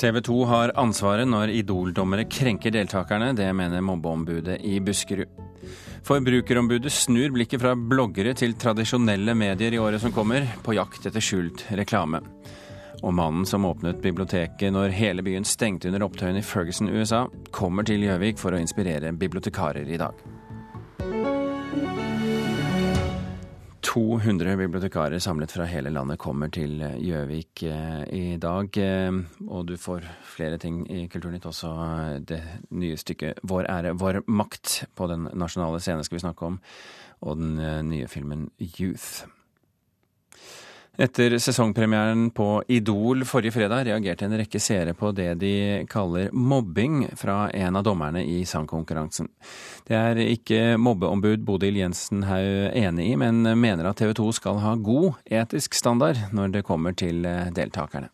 TV 2 har ansvaret når Idol-dommere krenker deltakerne. Det mener mobbeombudet i Buskerud. Forbrukerombudet snur blikket fra bloggere til tradisjonelle medier i året som kommer, på jakt etter skjult reklame. Og mannen som åpnet biblioteket når hele byen stengte under opptøyene i Ferguson, USA, kommer til Gjøvik for å inspirere bibliotekarer i dag. 200 bibliotekarer samlet fra hele landet kommer til Gjøvik eh, i dag. Eh, og du får flere ting i Kulturnytt, også det nye stykket 'Vår ære, vår makt' på den nasjonale scenen skal vi snakke om, og den eh, nye filmen 'Youth'. Etter sesongpremieren på Idol forrige fredag reagerte en rekke seere på det de kaller mobbing fra en av dommerne i sangkonkurransen. Det er ikke mobbeombud Bodil Jensen Haug enig i, men mener at TV 2 skal ha god etisk standard når det kommer til deltakerne.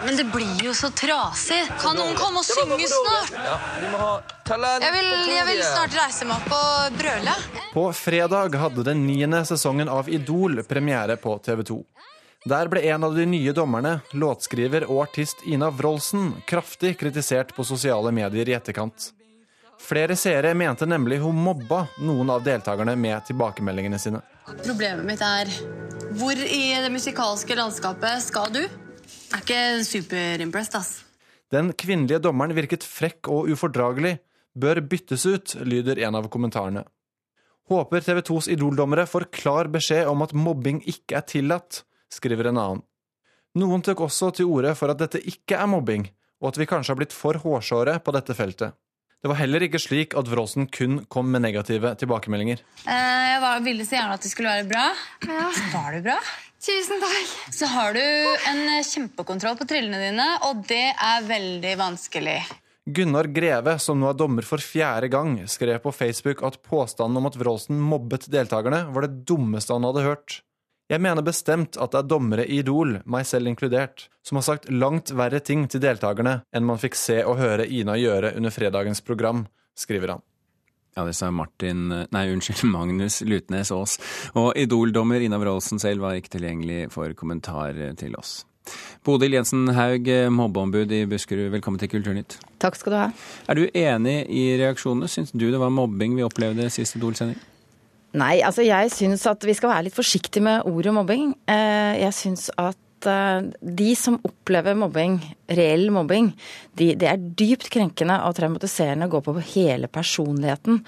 Men det blir jo så trasig. Kan noen komme og synge snart? Ja, vi må ha talent jeg vil, jeg vil snart reise meg opp og brøle. På fredag hadde den niende sesongen av Idol premiere på TV 2. Der ble en av de nye dommerne, låtskriver og artist Ina Wroldsen, kraftig kritisert på sosiale medier i etterkant. Flere seere mente nemlig hun mobba noen av deltakerne med tilbakemeldingene sine. Problemet mitt er hvor i det musikalske landskapet skal du? Er ikke superimpressed, ass. Den kvinnelige dommeren virket frekk og ufordragelig. Bør byttes ut, lyder en av kommentarene. Håper TV 2s Idol-dommere får klar beskjed om at mobbing ikke er tillatt skriver en annen. Noen tok også til orde for at dette ikke er mobbing, og at vi kanskje har blitt for hårsåre på dette feltet. Det var heller ikke slik at Wroldsen kun kom med negative tilbakemeldinger. Eh, jeg var, ville så gjerne at det skulle være bra. Ja. Så var det bra. Tusen takk. Så har du en kjempekontroll på trillene dine, og det er veldig vanskelig. Gunnar Greve, som nå er dommer for fjerde gang, skrev på Facebook at påstanden om at Wroldsen mobbet deltakerne, var det dummeste han hadde hørt. Jeg mener bestemt at det er dommere i Idol, meg selv inkludert, som har sagt langt verre ting til deltakerne enn man fikk se og høre Ina gjøre under fredagens program, skriver han. Ja, det sa Martin, nei, unnskyld, Magnus Lutnes Aas. Og Idol-dommer Ina Wroldsen selv var ikke tilgjengelig for kommentar til oss. Bodil Jensen Haug, mobbeombud i Buskerud, velkommen til Kulturnytt. Takk skal du ha. Er du enig i reaksjonene? Syns du det var mobbing vi opplevde sist Idol-sending? Nei, altså jeg syns at vi skal være litt forsiktige med ordet mobbing. Eh, jeg syns at eh, de som opplever mobbing, reell mobbing, de, det er dypt krenkende og traumatiserende å gå på hele personligheten.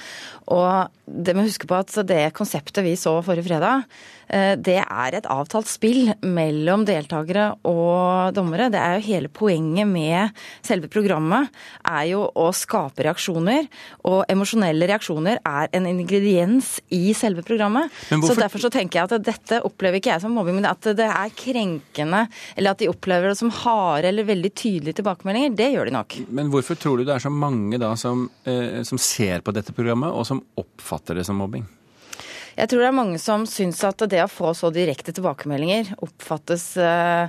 Og det må huske på at det konseptet vi så forrige fredag, Eh, det er et avtalt spill mellom deltakere og dommere. Det er jo hele poenget med selve programmet er jo å skape reaksjoner. Og emosjonelle reaksjoner er en ingrediens i selve programmet. Hvorfor... Så derfor så tenker jeg at dette opplever ikke jeg som mobbing, men at det er krenkende, eller at de opplever det som harde eller veldig tydelige tilbakemeldinger, det gjør de nok. Men hvorfor tror du det er så mange da som, eh, som ser på dette programmet, og som oppfatter det som mobbing? Jeg tror det er mange som syns at det å få så direkte tilbakemeldinger oppfattes eh,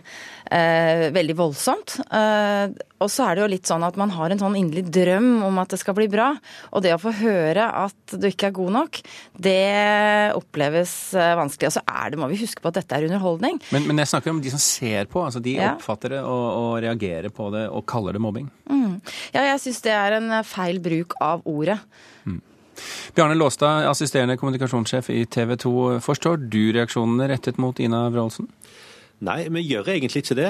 eh, veldig voldsomt. Eh, og så er det jo litt sånn at man har en sånn inderlig drøm om at det skal bli bra. Og det å få høre at du ikke er god nok, det oppleves eh, vanskelig. Og så er det, må vi huske på at dette er underholdning. Men, men jeg snakker om de som ser på. altså De ja. oppfatter det og, og, reagerer på det og kaller det mobbing. Mm. Ja, jeg syns det er en feil bruk av ordet. Mm. Bjarne Låstad, assisterende kommunikasjonssjef i TV 2. Forstår du reaksjonene rettet mot Ina Wroldsen? Nei, vi gjør egentlig ikke det.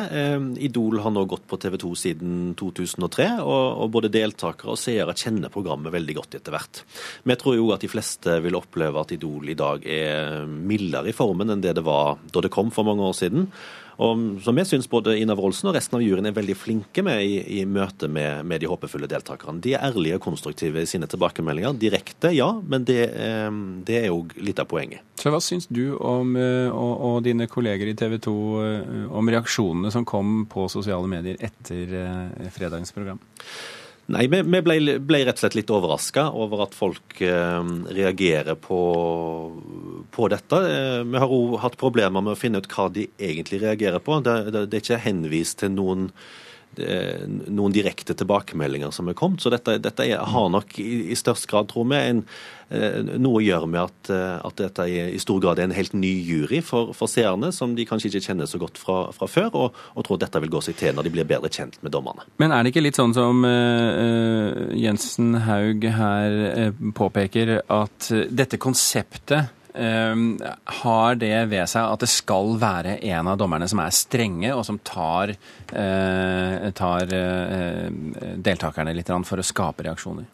Idol har nå gått på TV 2 siden 2003, og, både deltakere og seere kjenner programmet veldig godt etter hvert. Vi tror jo at de fleste vil oppleve at Idol i dag er mildere i formen enn det det var da det kom for mange år siden. Og som jeg syns både Ina Wroldsen og resten av juryen er veldig flinke med i, i møte med, med, de håpefulle deltakerne. De er ærlige og konstruktive i sine tilbakemeldinger. Direkte, ja, men det, eh, det er jo litt av poenget. Så Hva syns du om, eh, og, og, dine kolleger i TV 2 eh, om reaksjonene som kom på sosiale medier etter fredagens program? Nei, vi, ble, ble, rett og slett litt overraska over at folk eh, reagerer på, på dette. Eh, vi har òg hatt problemer med å finne ut hva de egentlig reagerer på. Det, det, det er ikke henvist til noen noen direkte tilbakemeldinger som er kommet. Så dette, dette er, har nok i, i, størst grad, tror vi, en, noe å gjøre med at, at, dette i stor grad er en helt ny jury for, for seerne, som de kanskje ikke kjenner så godt fra, fra før, og, og, tror dette vil gå seg til når de blir bedre kjent med dommerne. Men er det ikke litt sånn som uh, Jensen Haug her uh, påpeker, at dette konseptet har det ved seg at det skal være en av dommerne som er strenge, og som tar, eh, tar eh, deltakerne litt for å skape reaksjoner?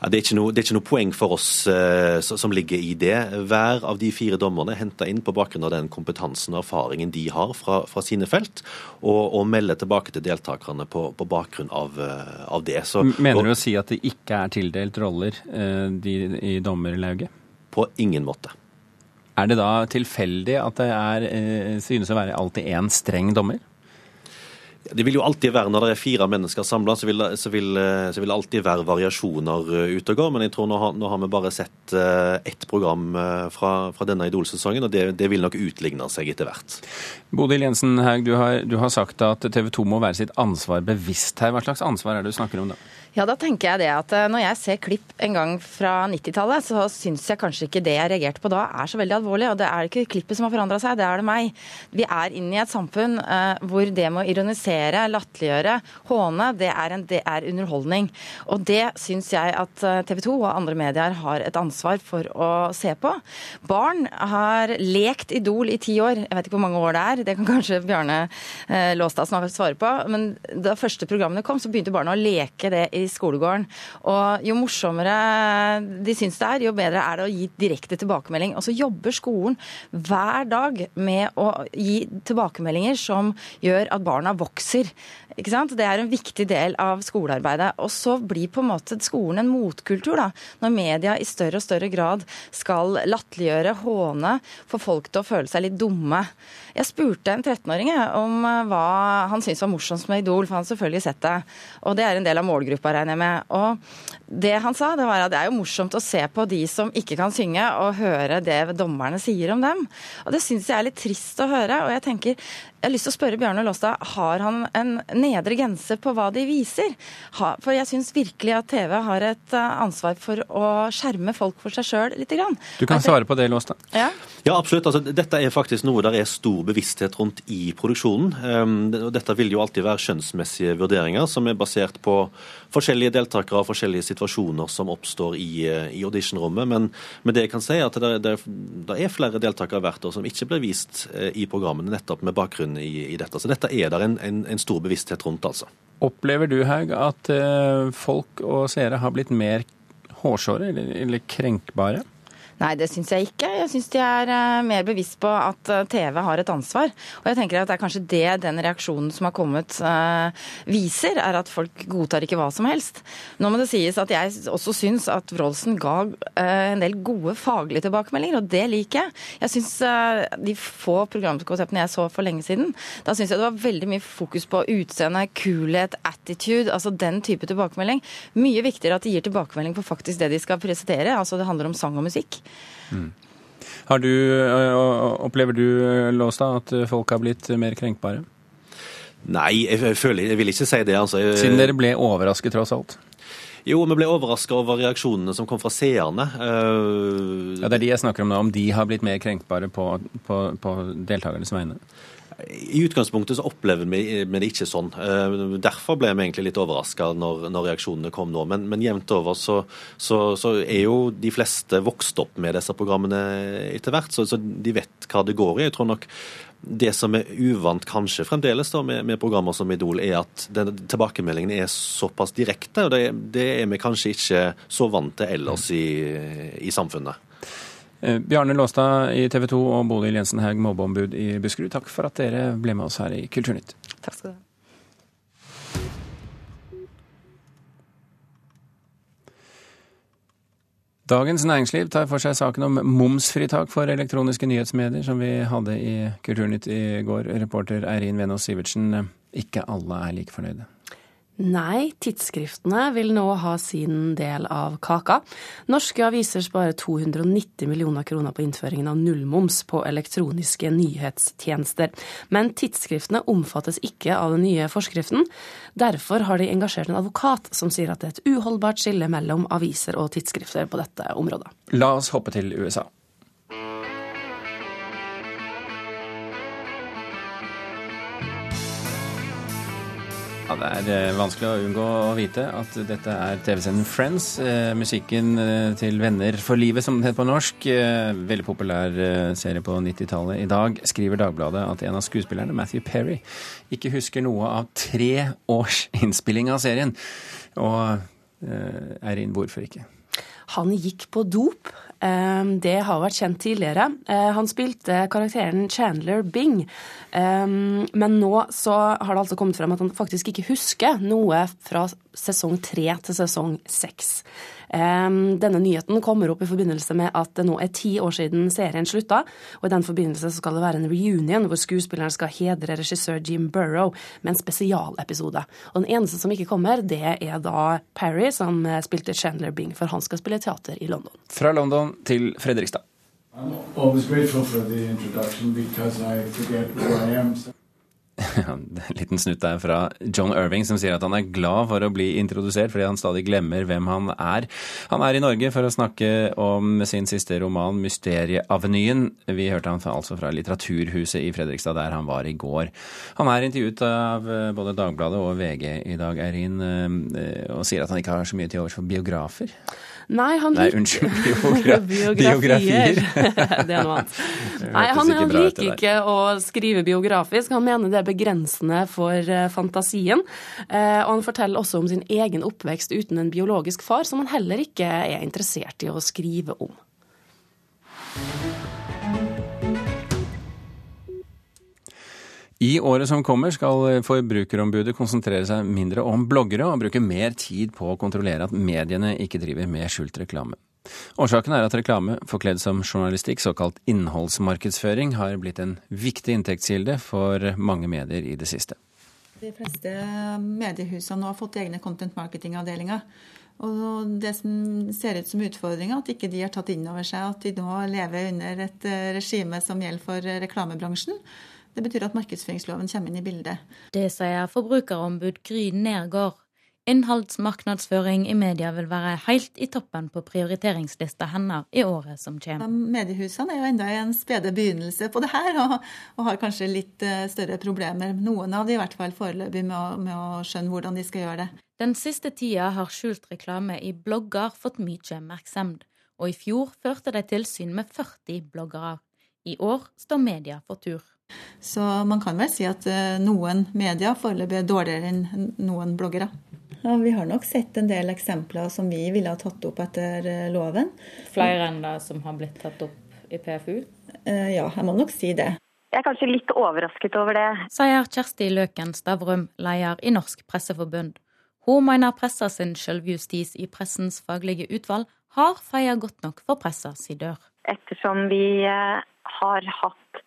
Ja, det, er noe, det, er ikke noe, poeng for oss uh, som ligger i det. Hver av de fire dommerne er henta inn på bakgrunn av den kompetansen og erfaringen de har fra, fra sine felt, og, og melder tilbake til deltakerne på, på bakgrunn av, av det. Så, Mener du å si at det ikke er tildelt roller de, i dommerlauget? På ingen måte. Er det da tilfeldig at det er, eh, synes å være alltid én streng dommer? Det vil jo alltid være, Når det er fire mennesker samla, så, så, så, vil det alltid være variasjoner eh, ute og gå. Men jeg tror nå har, nå har vi bare sett ett program fra, fra denne Idol-sesongen, og det, det, vil nok utligne seg etter hvert. Bodil Jensen Haug, du har, du har sagt at TV 2 må være sitt ansvar bevisst her. Hva slags ansvar er det du snakker om da? Ja, da tenker jeg det at eh, når jeg ser klipp en gang fra 90-tallet, så syns jeg kanskje ikke det jeg reagerte på da er så veldig alvorlig. Og det er ikke klippet som har forandra seg, det er det meg. Vi er inne i et samfunn eh, hvor det med å ironisere, latterliggjøre, håne, det er, en, det er underholdning. Og det syns jeg at eh, TV 2 og andre medier har et ansvar for å se på. Barn har lekt Idol i ti år. Jeg vet ikke hvor mange år det er, det kan kanskje Bjarne eh, Låstad svare på. Men da første programmene kom, så begynte barna å leke det i i skolegården. Og jo morsommere de syns det er, jo bedre er det å gi direkte tilbakemelding. Og så jobber skolen hver dag med å gi tilbakemeldinger som gjør at barna vokser. Ikke sant? Det er en viktig del av skolearbeidet. Og så blir på en måte skolen en motkultur, da. Når media i større og større grad skal latterliggjøre, håne, få folk til å føle seg litt dumme. Jeg spurte en 13-åring om eh, hva han syntes var morsomst med Idol, for han har selvfølgelig sett det. Og det er en del av målgruppa, regner jeg med. Og det han sa, det var at det er jo morsomt å se på de som ikke kan synge, og høre det dommerne sier om dem. Og det syns jeg er litt trist å høre. Og jeg tenker, jeg har lyst til å spørre Bjørnar Låstad, har han en nedre grense på hva de viser? For jeg syns virkelig at TV har et eh, ansvar for å skjerme folk for seg sjøl litt. Du kan svare på det, Låstad. Ja, ja absolutt. Altså, dette er faktisk noe der er stor bevissthet rundt i produksjonen. Ehm, dette vil jo alltid være skjønnsmessige vurderinger som er basert på forskjellige deltakere og forskjellige situasjoner som oppstår i, eh, i auditionrommet. Men, men, det jeg kan si er at det, det, det er flere deltakere hvert år som ikke blir vist eh, i programmene nettopp med bakgrunn i, i, dette. Så dette er det en, en, en, stor bevissthet rundt, altså. Opplever du, Haug, at uh, folk og seere har blitt mer hårsåre eller, eller krenkbare? Nei, det syns jeg ikke. Jeg syns de er uh, mer bevisst på at uh, TV har et ansvar. Og jeg tenker at det er kanskje det den reaksjonen som har kommet uh, viser, er at folk godtar ikke hva som helst. Nå må det sies at jeg også syns at Wroldsen ga en del gode faglige tilbakemeldinger, og det liker jeg. Jeg syns de få programkonseptene jeg så for lenge siden, da syns jeg det var veldig mye fokus på utseende, kulhet, attitude, altså den type tilbakemelding. Mye viktigere at de gir tilbakemelding på faktisk det de skal presentere, altså det handler om sang og musikk. Mm. Har du, opplever du, Låstad, at folk har blitt mer krenkbare? Nei, jeg, føler, jeg vil ikke si det. Altså. Siden dere ble overrasket, tross alt? Jo, vi ble overraska over reaksjonene som kom fra seerne. Ja, Det er de jeg snakker om nå, om de har blitt mer krenkbare på, på, på deltakernes vegne? I utgangspunktet så opplever vi, det ikke sånn. Eh, derfor ble vi egentlig litt overraska når, når, reaksjonene kom nå. Men, men jevnt over så, så, så, er jo de fleste vokst opp med disse programmene etter hvert, så, så, de vet hva det går i. Jeg tror nok det som er uvant kanskje fremdeles da, med, med, programmer som Idol, er at den, tilbakemeldingen er såpass direkte. og det, det, er vi kanskje ikke så vant til ellers i, i samfunnet. Eh, Bjarne Låstad i TV 2 og Bodil Jensen Haug, mobbeombud i Buskerud, takk for at dere ble med oss her i Kulturnytt. Takk skal du ha. Dagens Næringsliv tar for seg saken om momsfritak for elektroniske nyhetsmedier, som vi hadde i Kulturnytt i går. Reporter Eirin Venås Sivertsen, ikke alle er like fornøyde? Nei, tidsskriftene vil nå ha sin del av kaka. Norske aviser sparer 290 millioner kroner på innføringen av nullmoms på elektroniske nyhetstjenester. Men tidsskriftene omfattes ikke av den nye forskriften. Derfor har de engasjert en advokat som sier at det er et uholdbart skille mellom aviser og tidsskrifter på dette området. La oss hoppe til USA. Ja, Det er eh, vanskelig å unngå å vite at dette er TV-senden Friends. Eh, musikken eh, til Venner for livet, som det heter på norsk. Veldig populær serie på 90-tallet. I dag skriver Dagbladet at en av skuespillerne, Matthew Perry, ikke husker noe av tre års innspilling av serien. Og er Eirin, hvorfor ikke? Han gikk på dop. Eh, Det har vært kjent tidligere. Eh, Han spilte karakteren Chandler Bing. Eh, Men nå så har det altså kommet frem at han faktisk ikke husker noe fra sesong tre til sesong seks. Denne nyheten kommer opp i forbindelse med at det nå er ti år siden serien slutta. Og i den forbindelse så skal det være en reunion hvor skuespilleren skal hedre regissør Jim Burrow med en spesialepisode. Og den eneste som ikke kommer, det er da Parry, som spilte Chandler Bing, for han skal spille teater i London. Fra London til Fredrikstad. I'm always grateful for the introduction because I forget who I am. En liten snutt der fra John Irving, som sier at han er glad for å bli introdusert fordi han stadig glemmer hvem han er. Han er i Norge for å snakke om sin siste roman 'Mysterieavenyen'. Vi hørte han altså fra Litteraturhuset i Fredrikstad, der han var i går. Han er intervjuet av eh, både Dagbladet og VG i dag, Eirin, eh, og sier at han ikke har så mye til overs for biografer. Nei, han Nei, unnskyld, biogra biografier. det er noe annet. Nei, han, han liker ikke å skrive biografisk. Han mener det er begrensende for eh, fantasien. Eh, og han forteller også om sin egen oppvekst uten en biologisk far, som han heller ikke er interessert i å skrive om. I året som kommer skal Forbrukerombudet konsentrere seg mindre om bloggere og bruke mer tid på å kontrollere at mediene ikke driver med skjult reklame. Årsaken er at reklame, forkledd som journalistikk, såkalt innholdsmarkedsføring, har blitt en viktig inntektskilde for mange medier i det siste. De fleste mediehusene nå har fått egne content marketing-avdelinger. Og det som ser ut som utfordringa, at ikke de har tatt inn over seg at de nå lever under et eh, regime som gjelder for reklamebransjen. Det betyr at markedsføringsloven kommer inn i bildet. Det sier forbrukerombud Gry Nergård. Innholdsmarkedsføring i media vil være helt i toppen på prioriteringslista hennes i året som kommer. Mediehusene er jo enda i en spede begynnelse på det her, og, og har kanskje litt eh, større problemer, noen av de i hvert fall foreløpig, med å, med å skjønne hvordan de skal gjøre det. Den siste tida har skjult reklame i blogger fått mye oppmerksomhet, og i fjor førte de tilsyn med 40 bloggere. I år står media for tur. Så man kan vel si at eh, noen medier foreløpig er dårligere enn noen bloggere. Ja, vi har nok sett en del eksempler som vi ville ha tatt opp etter eh, loven. Flere enn det som har blitt tatt opp i PFU? Eh, Ja, jeg må nok si det. Jeg er kanskje litt overrasket over det. Sier Kjersti Løken Stavrum, leder i Norsk Presseforbund. Hun mener pressa sin selvjustis i pressens faglige utvalg har feia godt nok for pressa si dør. Ettersom vi har hatt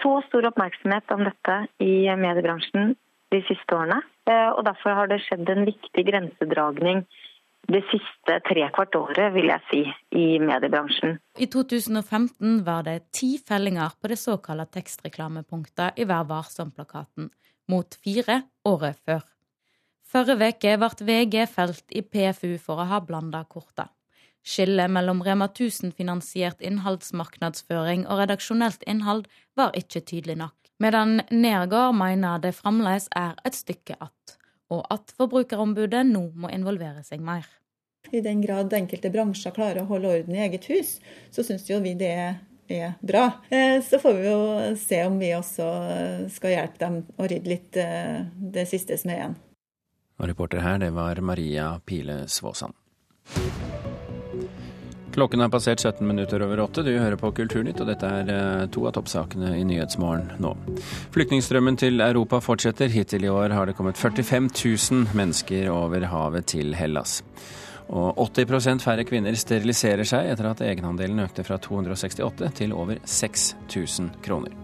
så stor oppmerksomhet om dette i mediebransjen de siste årene. eh, Og derfor har det skjedd en viktig grensedragning det siste trekvart året, vil jeg si, i mediebransjen. I 2015 var det ti fellinger på det såkalte tekstreklamepunktet i Vær varsom-plakaten, mot fire året før. Forrige uke ble VG felt i PFU for å ha blanda korta. Skillet mellom Rema 1000-finansiert innholdsmarkedsføring og redaksjonelt innhold var ikke tydelig nok, medan Nergård mener det fremdeles er et stykke att, og at Forbrukerombudet nå må involvere seg mer. I den grad enkelte bransjer klarer å holde orden i eget hus, så syns jo vi det er bra. Eh, Så får vi jo se om vi også skal hjelpe dem å rydde litt eh, det siste som er igjen. Og reporter her, det var Maria Pile Svåsand. Klokken er passert 17 minutter over åtte. Du hører på Kulturnytt, og dette er eh, to av toppsakene i Nyhetsmorgen nå. Flyktningstrømmen til Europa fortsetter. Hittil i år har det kommet 45 000 mennesker over havet til Hellas. Og 80 færre kvinner steriliserer seg etter at egenandelen økte fra 268 til over 6000 kroner.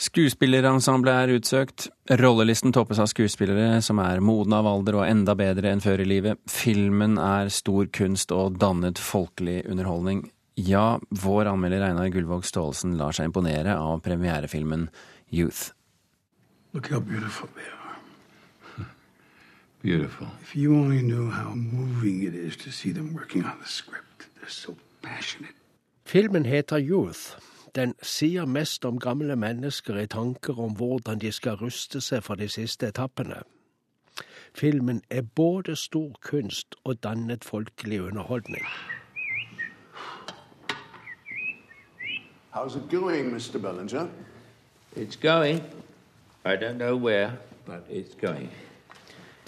Skuespillerensemblet er utsøkt. Rollelisten toppes av skuespillere som er modne av alder og enda bedre enn før i livet. Filmen er stor kunst og dannet folkelig underholdning. Ja, vår anmelder Einar Gullvåg Staalesen lar seg imponere av premierefilmen Youth. Look how beautiful they are. beautiful. If you only knew how moving it is to see them working on the script. They're so passionate. Filmen heter Youth. Den sier mest om gamle mennesker i tanker om hvordan de skal ruste seg for de siste etappene. Filmen er både stor kunst og dannet folkelig underholdning. How's it going, Mr. Bellinger? It's going. I don't know where, but it's going.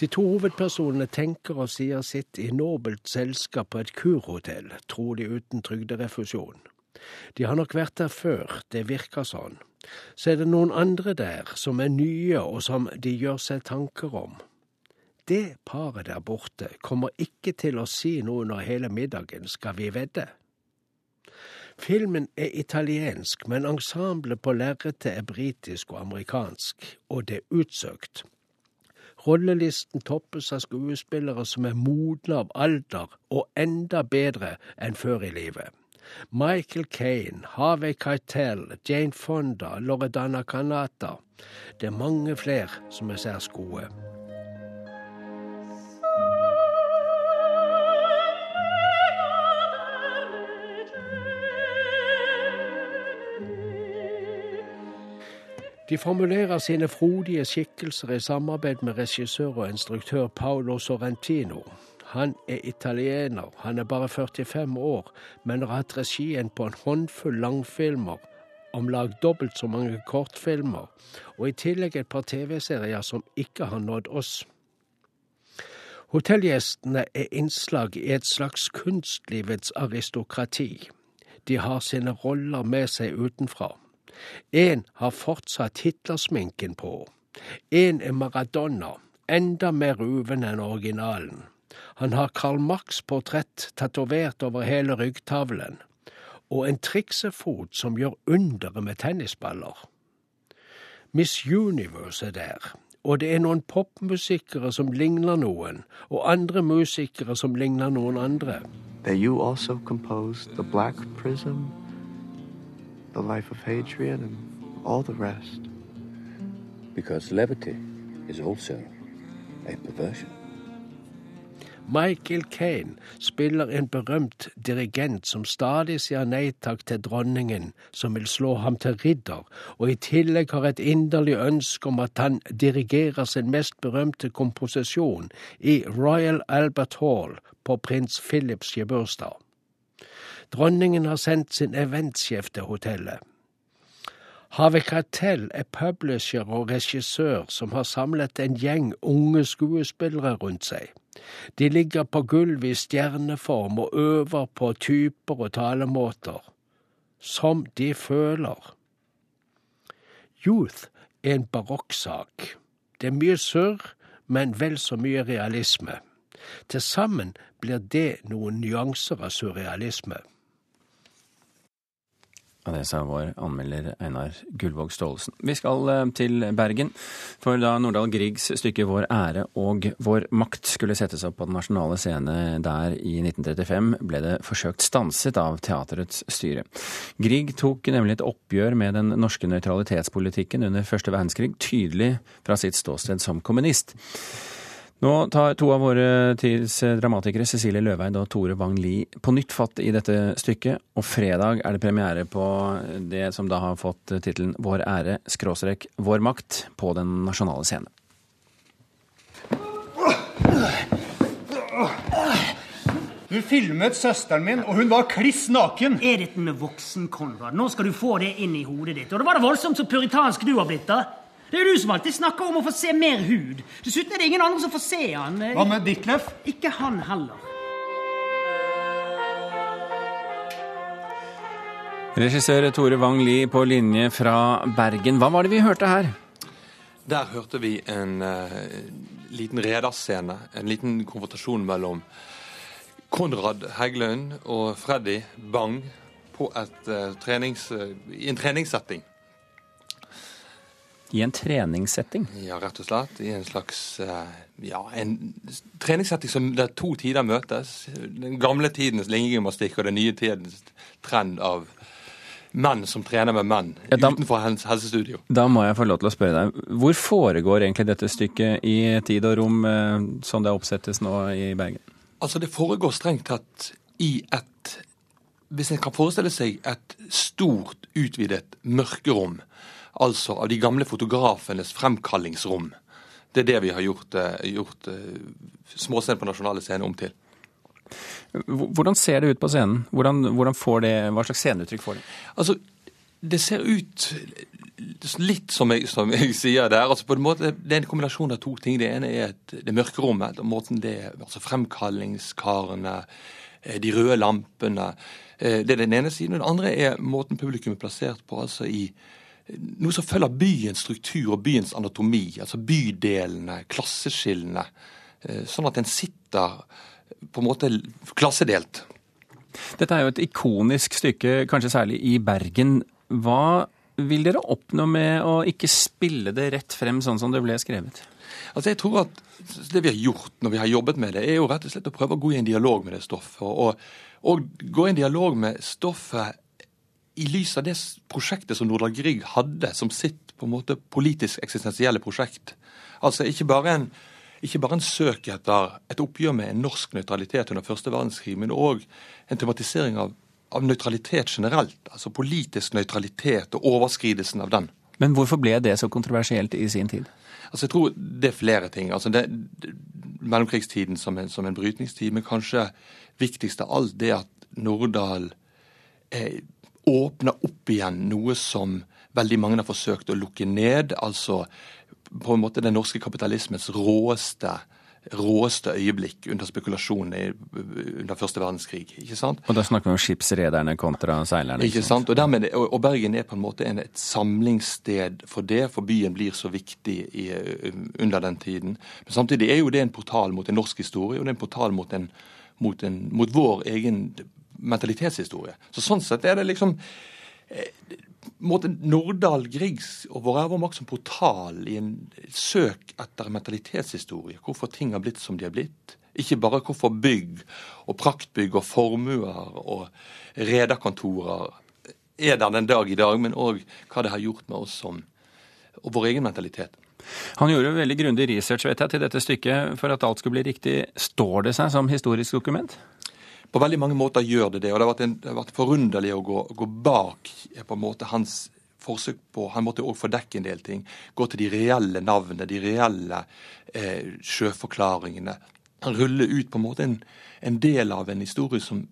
De to hovedpersonene tenker og sier sitt i nobelt selskap på et kurhotell, trolig uten trygderefusjon. De har nok vært der før, det virker sånn. Så er det noen andre der som er nye og som de gjør seg tanker om. Det paret der borte kommer ikke til å si noe under hele middagen, skal vi vedde? Filmen er italiensk, men ensemblet på lerretet er britisk og amerikansk, og det er utsøkt. Rollelisten toppes av skuespillere som er modne av alder og enda bedre enn før i livet. Michael Kane, Harvey Keitel, Jane Fonda, Loredana Canata. Det er mange flere som er særs gode. De formulerer sine frodige skikkelser i samarbeid med regissør og instruktør Paolo Sorrentino. Han er italiener, han er bare 45 år, men har hatt regien på en håndfull langfilmer, om lag dobbelt så mange kortfilmer, og i tillegg et par TV-serier som ikke har nådd oss. Hotellgjestene er innslag i et slags kunstlivets aristokrati. De har sine roller med seg utenfra. En har fortsatt Hitlersminken på. En er Maradona, enda mer ruven enn originalen. Han har Karl Marx' portrett tatovert over hele ryggtavlen, og en triksefot som gjør underet med tennisballer. Miss Universe er der, og det er noen popmusikere som ligner noen, og andre musikere som ligner noen andre. That you also composed the Black Prism the life of Hadrian, and all the rest. Because levity is also a perversion. Michael Kane spiller en berømt dirigent som stadig sier nei takk til dronningen, som vil slå ham til ridder, og i tillegg har et inderlig ønske om at han dirigerer sin mest berømte komposisjon i Royal Albert Hall på prins Philips gebursdag. Dronningen har sendt sin eventsjef til hotellet. Have Cartell er publisher og regissør som har samlet en gjeng unge skuespillere rundt seg. De ligger på gulvet i stjerneform og øver på typer og talemåter. Som de føler. Youth er en barokksak. Det er mye surr, men vel så mye realisme. Til sammen blir det noen nyanser av surrealisme. Og det sa vår anmelder Einar Gullvåg Staalesen. Vi skal eh, til Bergen, for da Nordahl Griegs stykke Vår ære og vår makt skulle settes opp på den nasjonale scene der i 1935, ble det forsøkt stanset av teaterets styre. Grieg tok nemlig et oppgjør med den norske nøytralitetspolitikken under første verdenskrig, tydelig fra sitt ståsted som kommunist. Nå tar to av våre tids dramatikere, Cecilie Løveid og Tore Wang Lie, på nytt fatt i dette stykket. Og fredag er det premiere på det som da har fått tittelen Vår ære skråstrek vår makt på den nasjonale scene. Du filmet søsteren min, og hun var kliss naken. Er dette med voksen, Konrad? Nå skal du få det inn i hodet ditt. Og det var det voldsomt så puritansk du har blitt, da. Det er jo du som alltid snakker om å få se mer hud. Dessuten er det ingen andre som får se han. Hva med Ditlef? Ikke han heller. Regissør Tore Wang Lie på linje fra Bergen. Hva var det vi hørte her? Der hørte vi en uh, liten rederscene. En liten konfrontasjon mellom Konrad Heggelund og Freddy Bang på et, uh, trenings, uh, i en treningssetting. I en treningssetting? Ja, rett og slett. I en slags ja, en treningssetting som der to tider møtes. Den gamle tidens linjegymnastikk og den nye tidens trend av menn som trener med menn ja, da, utenfor helsestudio. Da må jeg få lov til å spørre deg, hvor foregår egentlig dette stykket i tid og rom eh, som det oppsettes nå i Bergen? Altså, det foregår strengt tatt i et Hvis en kan forestille seg et stort, utvidet mørkerom, altså av de gamle fotografenes fremkallingsrom. Det er det vi har gjort, eh, gjort eh, Småscenen på Nasjonale Scene om til. Hvordan ser det ut på scenen? Hvordan, hvordan det, hva slags sceneuttrykk får det? Altså, det ser ut litt som jeg, som jeg sier der. altså på en måte, Det er en kombinasjon av to ting. Det ene er et, det mørkerommet. rommet, måten det, altså Fremkallingskarene, eh, de røde lampene. Det er den ene siden. Den andre er måten publikum er plassert på. altså i noe som følger byens struktur og byens anatomi. Altså bydelene, klasseskillene. Eh, sånn at en sitter på en måte klassedelt. Dette er jo et ikonisk stykke, kanskje særlig i Bergen. Hva vil dere oppnå med å ikke spille det rett frem sånn som det ble skrevet? Altså jeg tror at Det vi har gjort når vi har jobbet med det, er jo rett og slett å prøve å gå i en dialog med det stoffet. Og, og gå i en dialog med stoffet i lys av det prosjektet som Nordahl Grieg hadde som sitt på en måte politisk eksistensielle prosjekt. Altså ikke bare en ikke bare en søk etter et oppgjør med en norsk nøytralitet under første verdenskrig, men òg en tematisering av, av nøytralitet generelt. Altså politisk nøytralitet og overskridelsen av den. Men hvorfor ble det så kontroversielt i sin tid? Altså Jeg tror det er flere ting. Altså det, Mellomkrigstiden som en, som en brytningstid, men kanskje viktigst av alt det at Nordahl eh, åpner opp igjen noe som veldig mange har forsøkt å lukke ned. Altså på en måte den norske kapitalismens råeste råeste øyeblikk under spekulasjonen under første verdenskrig. ikke sant? Og da snakker vi om skipsrederne kontra seilerne? Ikke sant? Og, dermed, og Bergen er på en måte en, et samlingssted for det, for byen blir så viktig i, under den tiden. Men samtidig er jo det en portal mot en norsk historie, og det er en portal mot, en, mot, en, mot vår egen mentalitetshistorie. Så Sånn sett er det liksom eh, måte Nordahl Griegs og Vår ære og makt som portal i en søk etter mentalitetshistorie. Hvorfor ting har blitt som de har blitt. Ikke bare hvorfor bygg og praktbygg og formuer og rederkontorer er der den dag i dag, men òg hva det har gjort med oss som og vår egen mentalitet. Han gjorde veldig grundig research vet jeg, til dette stykket for at alt skulle bli riktig. Står det seg som historisk dokument? På veldig mange måter gjør det det. Og det har vært, en, det har vært forunderlig å gå, gå, bak på en måte hans forsøk på Han måtte òg fordekke en del ting. Gå til de reelle navnene, de reelle eh, sjøforklaringene. Han ruller ut på en måte en, en del av en historie som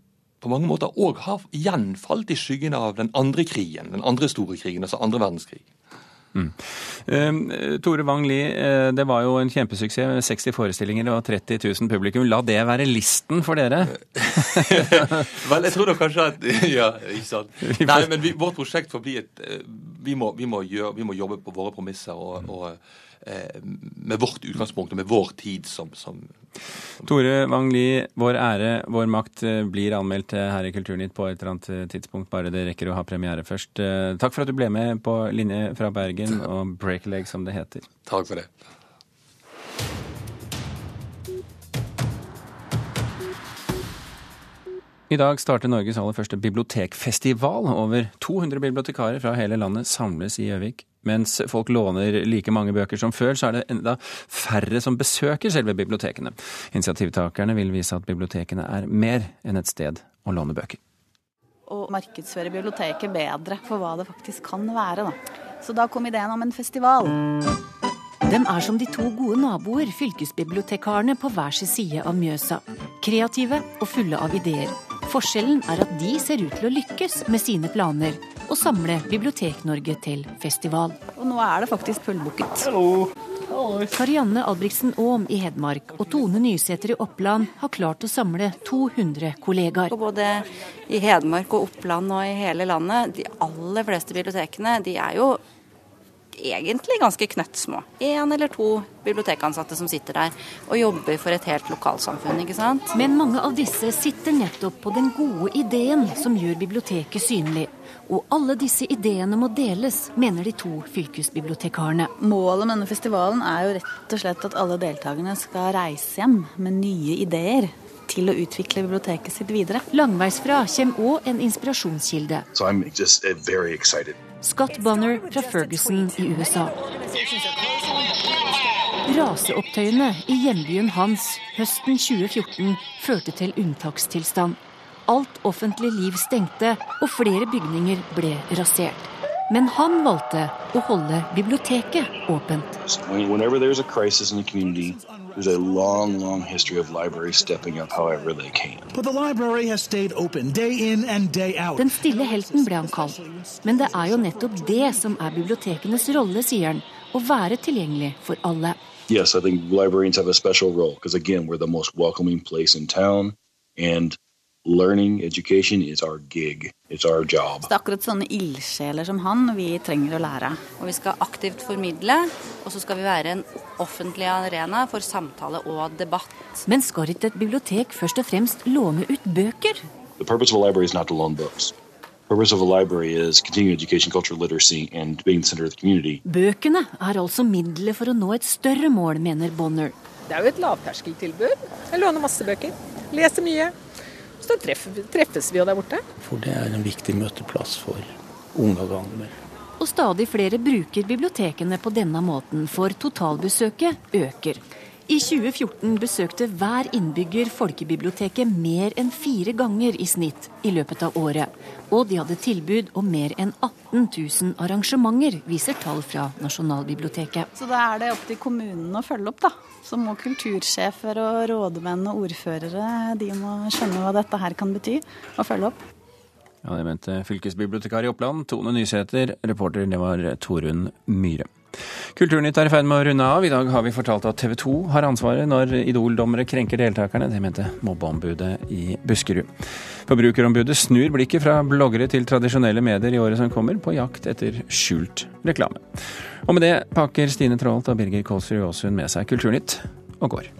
på mange måter òg har gjenfalt i skyggen av den andre krigen, den andre store krigen, altså andre verdenskrig. Mm. Uh, Tore Wang Lie, uh, det var jo en kjempesuksess. 60 forestillinger og 30 000 publikum. La det være listen for dere? Vel, jeg tror da kanskje at Ja, ikke sant. Nei, men vi, vårt prosjekt får bli et uh, vi må, vi, må gjøre, vi må, jobbe på våre premisser. og, og Eh, med vårt utgangspunkt og med vår tid som, som Tore Wang Lie, vår ære, vår makt eh, blir anmeldt her i Kulturnytt på et eller annet eh, tidspunkt, bare det rekker å ha premiere først. Takk for at du ble med på linje fra Bergen og Breakleg, som det heter. Takk for det. I dag starter Norges aller første bibliotekfestival. Over 200 bibliotekarer fra hele landet samles i Gjøvik. Mens folk låner like mange bøker som før, så er det enda færre som besøker selve bibliotekene. Initiativtakerne vil vise at bibliotekene er mer enn et sted å låne bøker. Å markedsføre biblioteket bedre for hva det faktisk kan være. Da. Så da kom ideen om en festival. De er som de to gode naboer, fylkesbibliotekarene på hver sin side av Mjøsa. Kreative og fulle av ideer. Forskjellen er at de ser ut til å lykkes med sine planer og samle Bibliotek-Norge til festival. Og nå er det faktisk fullbooket. Karianne Albrigtsen Aam i Hedmark og Tone Nysæter i Oppland har klart å samle 200 kollegaer. Og både i Hedmark og Oppland og i hele landet, de aller fleste bibliotekene de er jo egentlig ganske knøttsmå. Én eller to bibliotekansatte som sitter der og jobber for et helt lokalsamfunn. ikke sant? Men mange av disse sitter nettopp på den gode ideen som gjør biblioteket synlig. Og alle disse ideene må deles, mener de to fylkesbibliotekarene. Målet med denne festivalen er jo rett og slett at alle deltakerne skal reise hjem med nye ideer til å utvikle biblioteket sitt videre. Langveisfra kommer òg en inspirasjonskilde. So very. Scott Bonner fra Ferguson i USA. Raseopptøyene i hjembyen hans høsten 2014 førte til unntakstilstand. Alt offentlig liv stengte, og flere bygninger ble rasert. Men han valgte å holde biblioteket åpent. There's a long, long history of libraries stepping up however they can. But the library has stayed open day in and day out. Den stille helten ble han kalt. Men det er jo nettopp det som er bibliotekenes rolle, sier han. Å være tilgjengelig for alle. Yes, I think librarians have a special role because again, we're the most welcoming place in town, and learning education is our gig. It's our job. Så det er akkurat sånne ildsjeler som han vi trenger å lære. Og vi skal aktivt formidle, og så skal vi være en offentlig arena for samtale og debatt. Men skal ikke et bibliotek først og fremst låne ut bøker? The purpose of a library is not to loan books. Purpose of a library is continuing education, culture, literacy, and being the center of the community. Bøkene er altså middelet for å nå et større mål, mener Bonner. Det er jo et lavterskeltilbud. Jeg låner masse bøker. Leser mye. Så treffes vi jo der borte. For det er en viktig møteplass for unge og gamle. Og stadig flere bruker bibliotekene på denne måten, for totalbesøket øker. I 2014 besøkte hver innbygger folkebiblioteket mer enn fire ganger i snitt i løpet av året. Og de hadde tilbud om mer enn 18 000 arrangementer, viser tall fra Nasjonalbiblioteket. Så da er det opp til kommunene å følge opp, da. Så må kultursjefer og rådmenn og ordførere de må skjønne hva dette her kan bety, og følge opp. Ja, Det mente fylkesbibliotekar i Oppland, Tone Nysæter. Reporter, det var Torunn Myhre. Kulturnytt er i ferd med å runde av. I dag har vi fortalt at TV 2 har ansvaret når Idol-dommere krenker deltakerne. Det mente mobbeombudet i Buskerud. Forbrukerombudet snur blikket fra bloggere til tradisjonelle medier i året som kommer, på jakt etter skjult reklame. Og med det pakker Stine Traalt og Birger Kolsrud Aasund med seg Kulturnytt og går.